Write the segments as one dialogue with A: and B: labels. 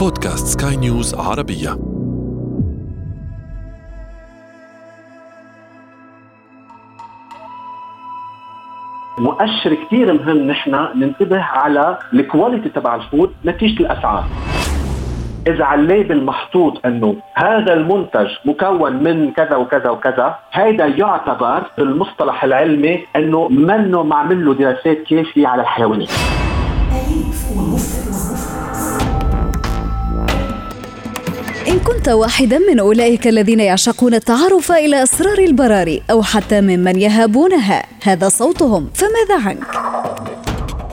A: بودكاست سكاي نيوز عربية.
B: مؤشر كثير مهم نحن ننتبه على ال quality تبع ال food نتيجة الأسعار. إذا على ال label محطوط إنه هذا المنتج مكون من كذا وكذا وكذا هيدا يعتبر بالمصطلح العلمي إنه منه معمل له دراسات كافيه على الحيوانات.
C: كنت واحدا من أولئك الذين يعشقون التعرف إلى أسرار البراري أو حتى ممن يهابونها. هذا صوتهم. فماذا عنك؟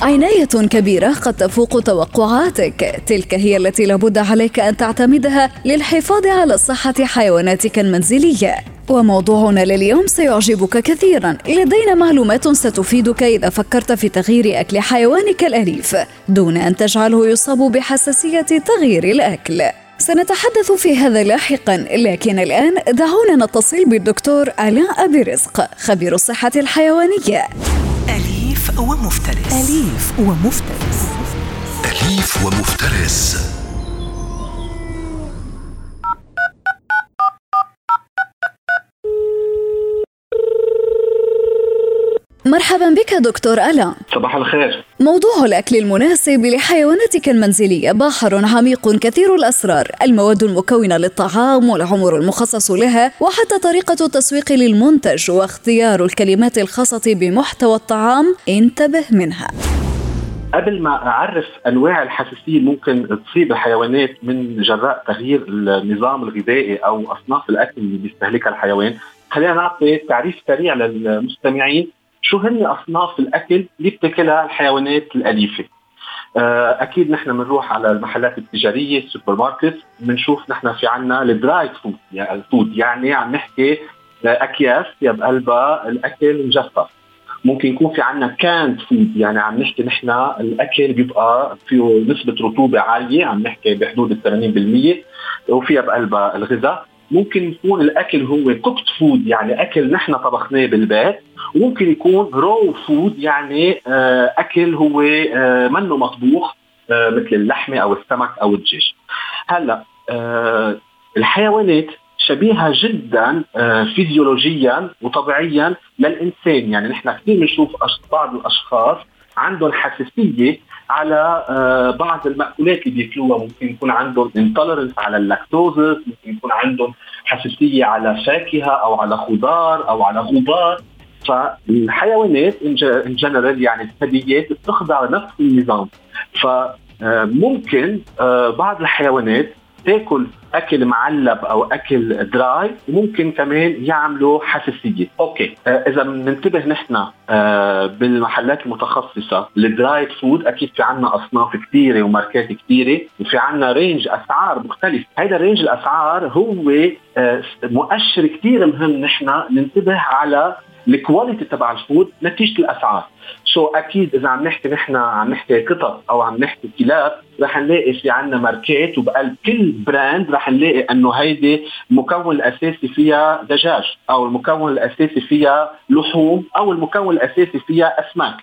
C: عناية كبيرة قد تفوق توقعاتك. تلك هي التي لابد عليك أن تعتمدها للحفاظ على صحة حيواناتك المنزلية. وموضوعنا لليوم سيعجبك كثيرا. لدينا معلومات ستفيدك إذا فكرت في تغيير أكل حيوانك الأليف دون أن تجعله يصاب بحساسية تغيير الأكل. سنتحدث في هذا لاحقا لكن الآن دعونا نتصل بالدكتور علاء أبي رزق خبير الصحة الحيوانية.
D: أليف ومفترس. أليف ومفترس.
A: أليف ومفترس.
C: مرحبا بك دكتور ألا.
B: صباح الخير.
C: موضوع الأكل المناسب لحيواناتك المنزلية بحر عميق كثير الأسرار. المواد المكونة للطعام والعمر المخصص لها وحتى طريقة التسويق للمنتج واختيار الكلمات الخاصة بمحتوى الطعام. انتبه منها.
B: قبل ما أعرف أنواع الحساسية ممكن تصيب الحيوانات من جراء تغيير النظام الغذائي أو أصناف الأكل اللي بيستهلكها الحيوان خلينا نعطي تعريف سريع للمستمعين. شو هن أصناف الأكل اللي بتاكلها الحيوانات الأليفة؟ آه، أكيد نحن بنروح على المحلات التجارية السوبر ماركت بنشوف نحن في عنا ال dried food يعني ال food. يعني عم نحكي اكياس يا بقلبها الأكل مجفف. ممكن يكون في عنا canned food يعني عم نحكي نحن الأكل بيبقى فيه نسبة رطوبة عالية عم نحكي بحدود ال 80% وفيها بقلبها الغذاء. ممكن يكون الأكل هو cooked food يعني أكل نحن طبخناه بالبيت. وممكن يكون raw food يعني آه، أكل هو آه، منه مطبوخ آه، مثل اللحمة أو السمك أو الدجاج. هلأ الحيوانات شبيهة جدا فيزيولوجيا وطبيعيا للإنسان. يعني نحن كثير بنشوف بعض الأشخاص عندهم حساسية على بعض المأكولات اللي بياكلوها. ممكن يكون عندهم intolerance على اللاكتوزس ممكن يكون عندهم حساسية على فاكهة أو على خضار أو على غبار. فالحيوانات in general يعني الثدييات بتخضع لنفس النظام. فممكن آه، بعض الحيوانات تاكل أكل معلب أو أكل dry وممكن كمان يعملوا حساسيه okay. آه إذا بننتبه نحن آه بالمحلات المتخصصة ال dried food أكيد في عنا أصناف كثيره وماركات كثيره وفي عنا range أسعار مختلف. هذا range الأسعار هو آه مؤشر كثير مهم نحن ننتبه على ال quality تبع ال food نتيجة الأسعار. so أكيد إذا عم نحكي نحن عم نحكي قطط أو عم نحكي كلاب رح نلاقي في عنا ماركات وبقلب كل brand رح نلاقي إنه هيدي المكون الأساسي فيها دجاج أو المكون الأساسي فيها لحوم أو المكون الأساسي فيها أسماك.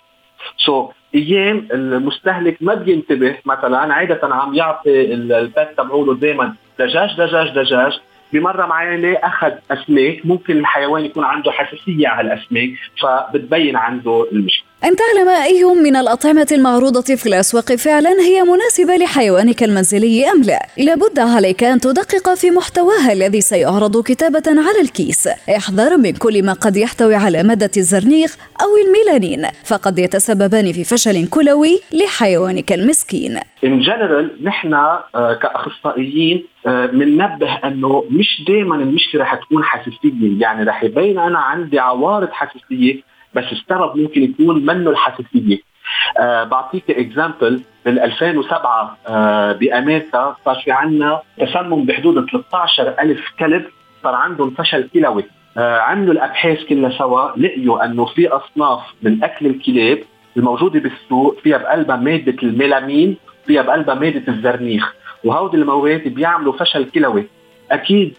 B: so, أيام المستهلك ما بينتبه مثلا عادة عم يعطي ال pet تبعوله دائما دجاج دجاج دجاج. بمرة معينة أخذ أسماك؟ ممكن الحيوان يكون عنده حساسية على الأسماك فبتبين عنده المشكلة.
C: أن تعلم أي من الأطعمة المعروضة في الأسواق فعلا هي مناسبة لحيوانك المنزلي أم لا؟ لابد عليك أن تدقق في محتواها الذي سيعرض كتابة على الكيس. احذر من كل ما قد يحتوي على مادة الزرنيخ أو الميلانين فقد يتسببان في فشل كلوي لحيوانك المسكين.
B: in general نحن آه، كأخصائيين بننبه آه، أنه مش دائما المشكلة رح تكون حساسية. يعني رح يبين أنا عندي عوارض حساسية بس السبب ممكن يكون منه الحساسية. أه بعطيك example بال 2007 أه بأمريكا صار في عندنا تسمم بحدود 13 ألف كلب صار عندهم فشل كلوي. أه عملوا الأبحاث كلها سوا لقيوا إنه في أصناف من أكل الكلاب الموجودة بالسوق فيها بقلبها مادة الميلامين فيها بقلبها مادة الزرنيخ. وهودي المواد بيعملوا فشل كلوي. أكيد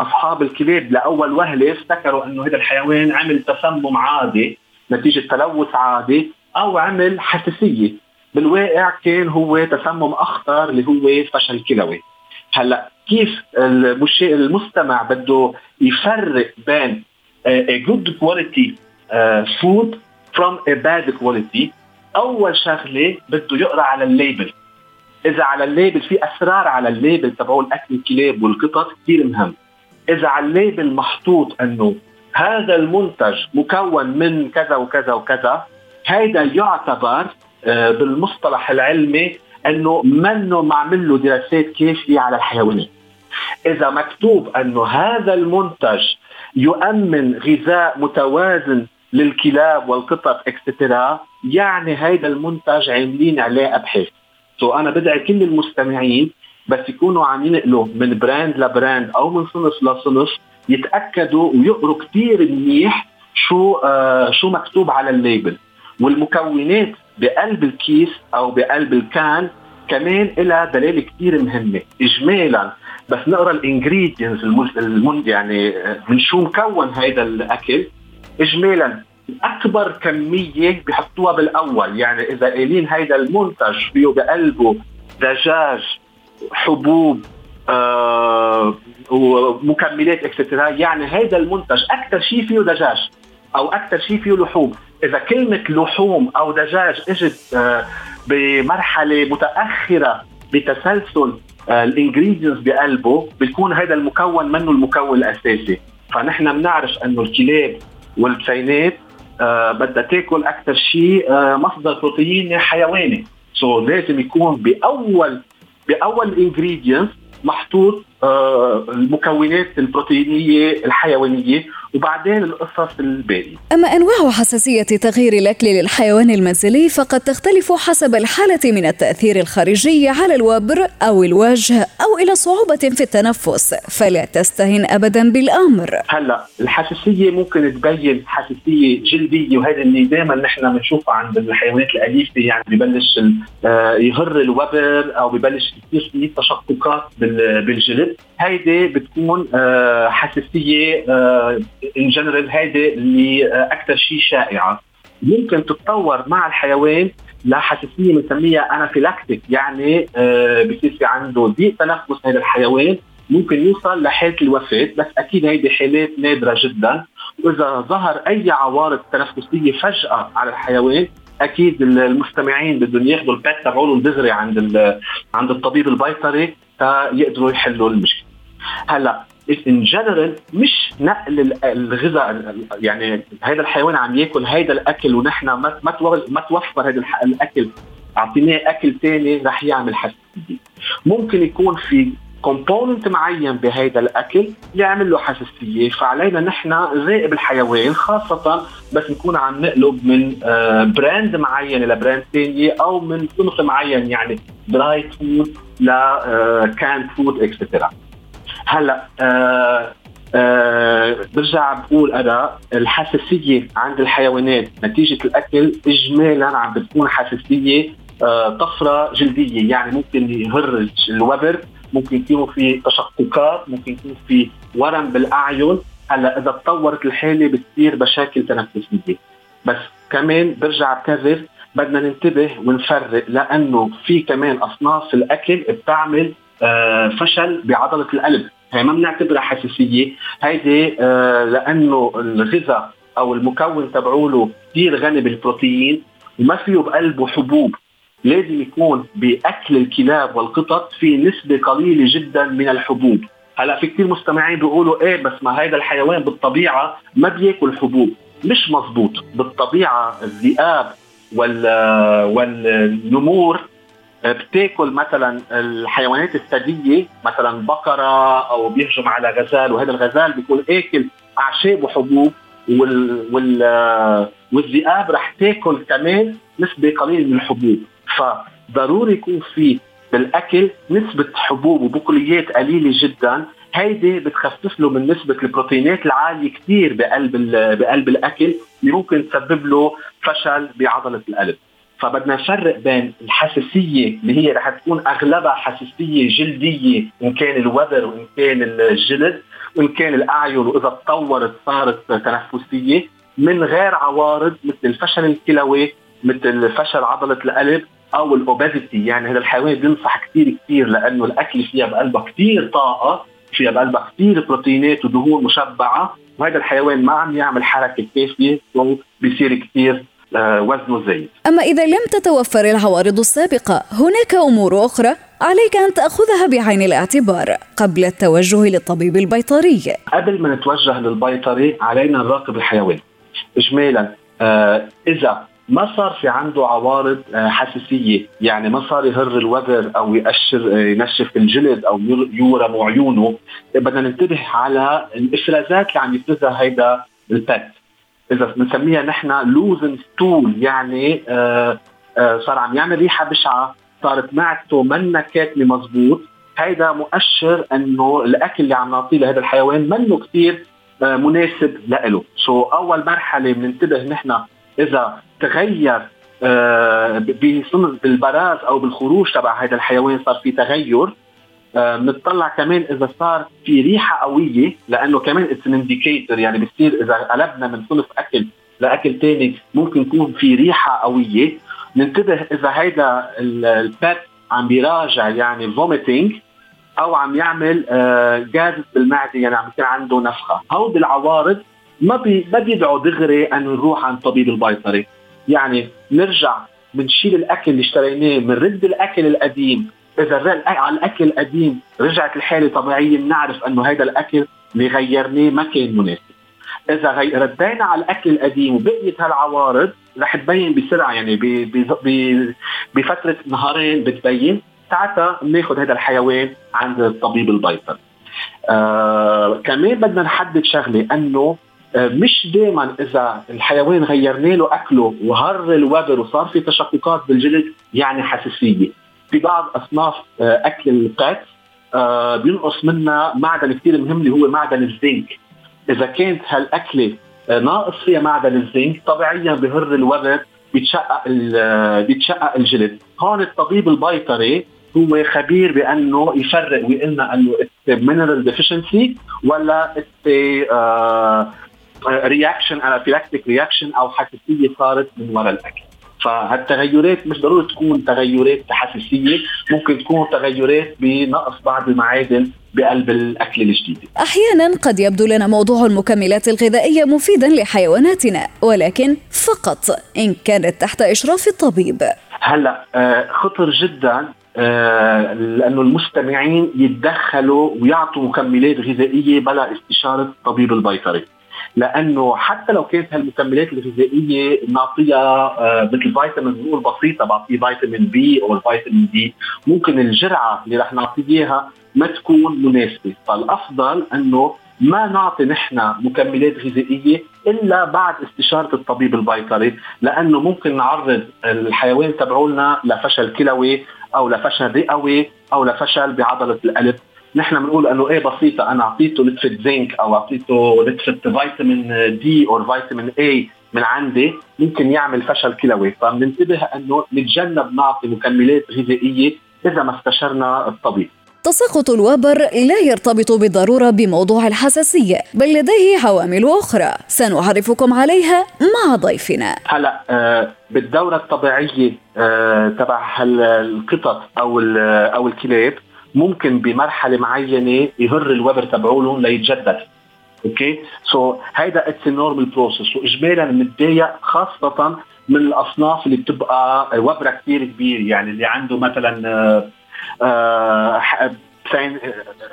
B: أصحاب الكلاب لأول وهلة افتكروا إنه هذا الحيوان عمل تسمم عادي نتيجة تلوث عادي أو عمل حساسية. بالواقع كان هو تسمم أخطر اللي هو فشل كلوي. هلأ كيف المستمع بده يفرق بين a good quality food from a bad quality أول شغلة بده يقرأ على ال label. إذا على ال label في أسرار على ال label تبعون أكل الكلاب والقطط كثير مهم. إذا على ال label محطوط إنه هذا المنتج مكون من كذا وكذا وكذا هذا يعتبر آه، بالمصطلح العلمي إنه منه معمل له دراسات كافية على الحيوانات. إذا مكتوب إنه هذا المنتج يؤمن غذاء متوازن للكلاب والقطط etcetera يعني هذا المنتج عاملين عليه أبحاث. so أنا بدعي كل المستمعين بس يكونوا عم ينقلوا من brand ل brand أو من صنف لصنف يتأكدوا ويقروا كثير منيح شو آه شو مكتوب على ال label. والمكونات بقلب الكيس أو بقلب ال can كمان لها دلاله كثير مهمة. اجمالا بس نقرأ ال ingredients المن يعني آه، من شو مكون هذا الأكل. اجمالا أكبر كمية بحطوها بالأول. يعني إذا قايلين هيدا المنتج فيه بقلبه دجاج حبوب آه ومكملات etcetera يعني هذا المنتج أكثر شيء فيه دجاج أو أكثر شيء فيه لحوم. إذا كلمة لحوم أو دجاج إجت آه بمرحلة متأخرة بتسلسل آه ال ingredients بقلبه بيكون هذا المكون منه المكون الأساسي. فنحن بنعرف إنه الكلاب والبسينات بدها تأكل أكثر شيء آه مصدر بروتيني حيواني. so لازم يكون باول بأول ingredient محطوط آه، المكونات البروتينية الحيوانية وبعدين القصص الباقي
C: أما أنواع حساسية تغيير الأكل للحيوان المنزلي فقد تختلف حسب الحالة من التأثير الخارجي على الوبر أو الوجه أو إلى صعوبة في التنفس فلا تستهن أبدا بالأمر.
B: هلأ الحساسية ممكن تبين حساسية جلدية وهذا اللي دائما نحن بنشوفها عند الحيوانات الأليفة يعني ببلش آه، يهر الوبر أو ببلش يصير في تشققات بالجلد. هيدي بتكون آه، حساسية in general هيدي اللي أكثر شيء شائعة. ممكن تتطور مع الحيوان لحساسية بنسميها anaphylactic يعني آه بصير في عنده ضيق تنفس هذا الحيوان. ممكن يوصل لحالة الوفاة بس أكيد هيدي حالات نادرة جدا. وإذا ظهر أي عوارض تنفسية فجأة على الحيوان أكيد المستمعين بدهم ياخذوا ال pet تبعهم دغري عند عند الطبيب البيطري. تيقدروا يحلوا المشكلة. هلا in general مش نقل الغذاء يعني هذا الحيوان عم ياكل هذا الأكل ونحن ما ما توفر هذا الأكل أعطيناه أكل ثاني رح يعمل حساسيه ممكن يكون في component معين بهذا الأكل يعمل له حساسية فعلينا نحن نراقب الحيوان خاصة بس نكون عم نقلب من brand آه، معين ل brand ثانية أو من صنف معين يعني dry food ل canned food etcetera هلا آه آه برجع بقول أنا الحساسية عند الحيوانات نتيجة الأكل اجمالا عم بتكون حساسية آه طفرة جلدية. يعني ممكن يهر الوبر ممكن يكون في تشققات ممكن يكون في ورم بالأعين. هلا إذا تطورت الحالة بتصير مشاكل تنفسيه بس كمان برجع بكرر بدنا ننتبه ونفرق لأنه في كمان أصناف الأكل بتعمل آه، فشل بعضلة القلب. هي ما بنعتبرها حساسية. هيدي آه لأنه الغذاء أو المكون تبعوله كثير غني بالبروتين وما فيه بقلبه حبوب لازم يكون بأكل الكلاب والقطط في نسبة قليلة جدا من الحبوب. هلأ في كثير مستمعين بيقولوا إيه بس ما هيدا الحيوان بالطبيعة ما بياكل حبوب. مش مزبوط. بالطبيعة الذئاب وال والنمور بتاكل مثلا الحيوانات الثديه مثلا بقرة أو بيهجم على غزال وهذا الغزال بيكون آكل أعشاب وحبوب وال وال والذئاب رح تاكل كمان نسبة قليله من الحبوب. فضروري يكون في بالأكل نسبة حبوب وبقوليات قليلة جدا هيدي بتخفف له من نسبة البروتينات العالية كثير بقلب بقلب الأكل اللي ممكن تسبب له فشل بعضلة القلب. فبدنا نفرق بين الحساسية اللي هي رح تكون أغلبها حساسية جلدية إن كان الوبر وإن كان الجلد وإن كان الأعين وإذا تطورت صارت تنفسية. من غير عوارض مثل الفشل الكلوي مثل فشل عضلة القلب أو الأوبيزيتي. يعني هذا الحيوان بينصح كثير كثير لأنه الأكل فيها بقلبها كثير طاقة. فيها بقلبها كثير بروتينات ودهون مشبعة. وهذا الحيوان ما عم يعمل حركة كافية بيصير كثير آه، وزنه زايد.
C: أما إذا لم تتوفر العوارض السابقة هناك أمور أخرى عليك أن تأخذها بعين الاعتبار قبل التوجه للطبيب البيطري.
B: قبل ما نتوجه للبيطري علينا نراقب الحيوان. إجمالا آه إذا ما صار في عنده عوارض آه حساسية. يعني ما صار يهر الوبر أو يقشر آه ينشف الجلد أو يورم عيونه. بدنا ننتبه على الإفرازات اللي عم يفرزها هيدا البات إذا بنسميها نحن لوزن ستول يعني آه صار عم يعمل ريحة بشعة صارت معدته منا كاتمه مزبوط هيدا مؤشر إنه الأكل اللي عم نعطيه لهذا الحيوان منه كثير مناسب له so أول مرحلة بننتبه نحن إذا تغير آه بالبراز أو بالخروج تبع هذا الحيوان صار في تغير. بنطلع آه كمان إذا صار في ريحة قوية لأنه كمان it's indicator يعني بصير إذا قلبنا من صنف أكل لأكل ثاني ممكن يكون في ريحة قوية. ننتبه إذا هيدا ال pet عم بيراجع يعني vomiting أو عم يعمل جاز آه بالمعدة يعني عم يصير عنده نفخة. هودي العوارض ما بي ما بيدعوا دغري أن نروح عند طبيب البيطري. يعني نرجع بنشيل الأكل اللي اشتريناه بنرد الأكل القديم. إذا على الأكل القديم رجعت الحالة طبيعية بنعرف إنه هذا الأكل اللي غيرناه ما كان مناسب. إذا غي... ردينا على الأكل القديم وبقيت هالعوارض رح تبين بسرعة يعني ب... ب... ب... بفترة نهارين بتبين. ساعتها بناخذ هذا الحيوان عند الطبيب البيطري. آه كمان بدنا نحدد شغلة إنه مش دائما إذا الحيوان غيرنا له أكله وهر الوبر وصار في تشققات بالجلد يعني حساسية. في بعض أصناف آه، أكل البات آه، بينقص منها معدن كثير مهم اللي هو معدن الزنك. إذا كانت هالأكلة آه، ناقص فيها معدن الزنك طبيعيا بهر الورد بيتشقق بيتشقق الجلد. هون الطبيب البيطري هو خبير بأنه يفرق ويقلنا إنه mineral deficiency ولا reaction anaphylactic reaction أو حساسية صارت من وراء الأكل فهالتغيرات مش ضروري تكون تغيرات حساسية ممكن تكون تغيرات بنقص بعض المعادن بقلب الأكل الجديد.
C: أحيانا قد يبدو لنا موضوع المكملات الغذائية مفيدا لحيواناتنا ولكن فقط إن كانت تحت إشراف الطبيب.
B: هلأ آه، خطر جدا آه، لأنه المستمعين يتدخلوا ويعطوا مكملات غذائية بلا استشارة الطبيب البيطري. لأنه حتى لو كانت هالمكملات الغذائية نعطيها آه، مثل فيتامين بنقول بسيطه بعطيه فيتامين بي أو الفيتامين دي ممكن الجرعة اللي رح نعطيه إياها ما تكون مناسبة. فالأفضل إنه ما نعطي نحن مكملات غذائية إلا بعد استشارة الطبيب البيطري لأنه ممكن نعرض الحيوان تبعولنا لفشل كلوي أو لفشل رئوي أو لفشل بعضلة القلب نحن بنقول إنه إيه بسيطة أنا أعطيته لتفه زنك أو أعطيته لتفه فيتامين دي أو فيتامين اي من عندي ممكن يعمل فشل كلوي. فبننتبه إنه نتجنب نعطي مكملات غذائية إذا ما استشرنا الطبيب.
C: تساقط الوبر لا يرتبط بالضرورة بموضوع الحساسية بل لديه عوامل أخرى. سنعرفكم عليها مع ضيفنا.
B: هلا آه بالدورة الطبيعية آه تبع القطط أو أو الكلاب ممكن بمرحلة معينة يهر الوبر تبعولهم ليتجدد. okay so, هيدا it's normal process واجمالا بنتضايق خاصة من الأصناف اللي بتبقى وبره كثير كبير. يعني اللي عنده مثلا آه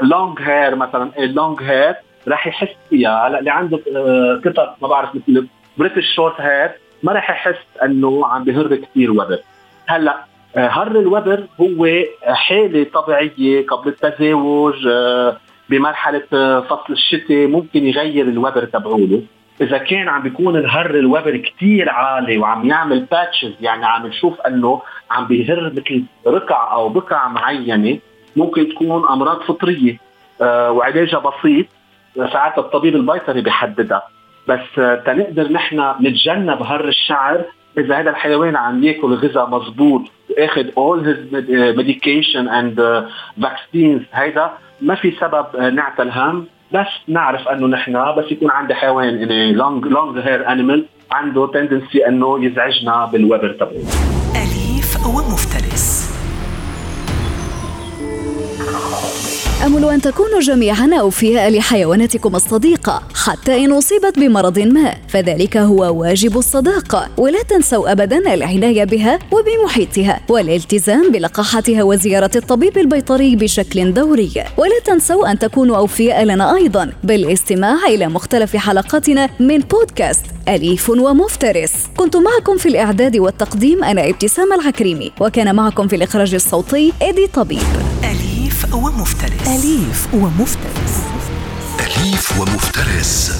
B: long hair مثلا long hair رح يحس فيها. هلا اللي عنده آه قطط ما بعرف مثل British short hair ما رح يحس إنه عم بيهر كثير وبر هلا آه، هر الوبر هو حالة طبيعية قبل التزاوج آه، بمرحلة آه، فصل الشتاء ممكن يغير الوبر تبعوله. إذا كان عم بيكون الهر الوبر كتير عالي وعم يعمل patches يعني عم نشوف أنه عم بيهر مثل رقع أو بقع معينة ممكن تكون أمراض فطرية وعلاجها بسيط. ساعات الطبيب البيطري بيحددها. بس تنقدر نحن نتجنب هر الشعر إذا هذا الحيوان عم يأكل غذاء مضبوط آخذ all his medication and vaccines. هيدا ما في سبب uh, نعتل هم بس نعرف أنه نحن بس يكون عندي حيوان long long hair animal عنده tendency أنه يزعجنا بالوبر تبعه.
C: أمل أن تكونوا جميعا أوفياء لحيواناتكم الصديقة حتى إن أصيبت بمرض ما فذلك هو واجب الصداقة ولا تنسوا أبدا العناية بها وبمحيطها والالتزام بلقاحتها وزيارة الطبيب البيطري بشكل دوري. ولا تنسوا أن تكونوا أوفياء لنا أيضا بالاستماع إلى مختلف حلقاتنا من بودكاست أليف ومفترس. كنت معكم في الإعداد والتقديم أنا إبتسام العكريمي وكان معكم في الإخراج الصوتي إيدي طبيب.
D: أليف ومفترس. أليف ومفترس.
A: أليف ومفترس.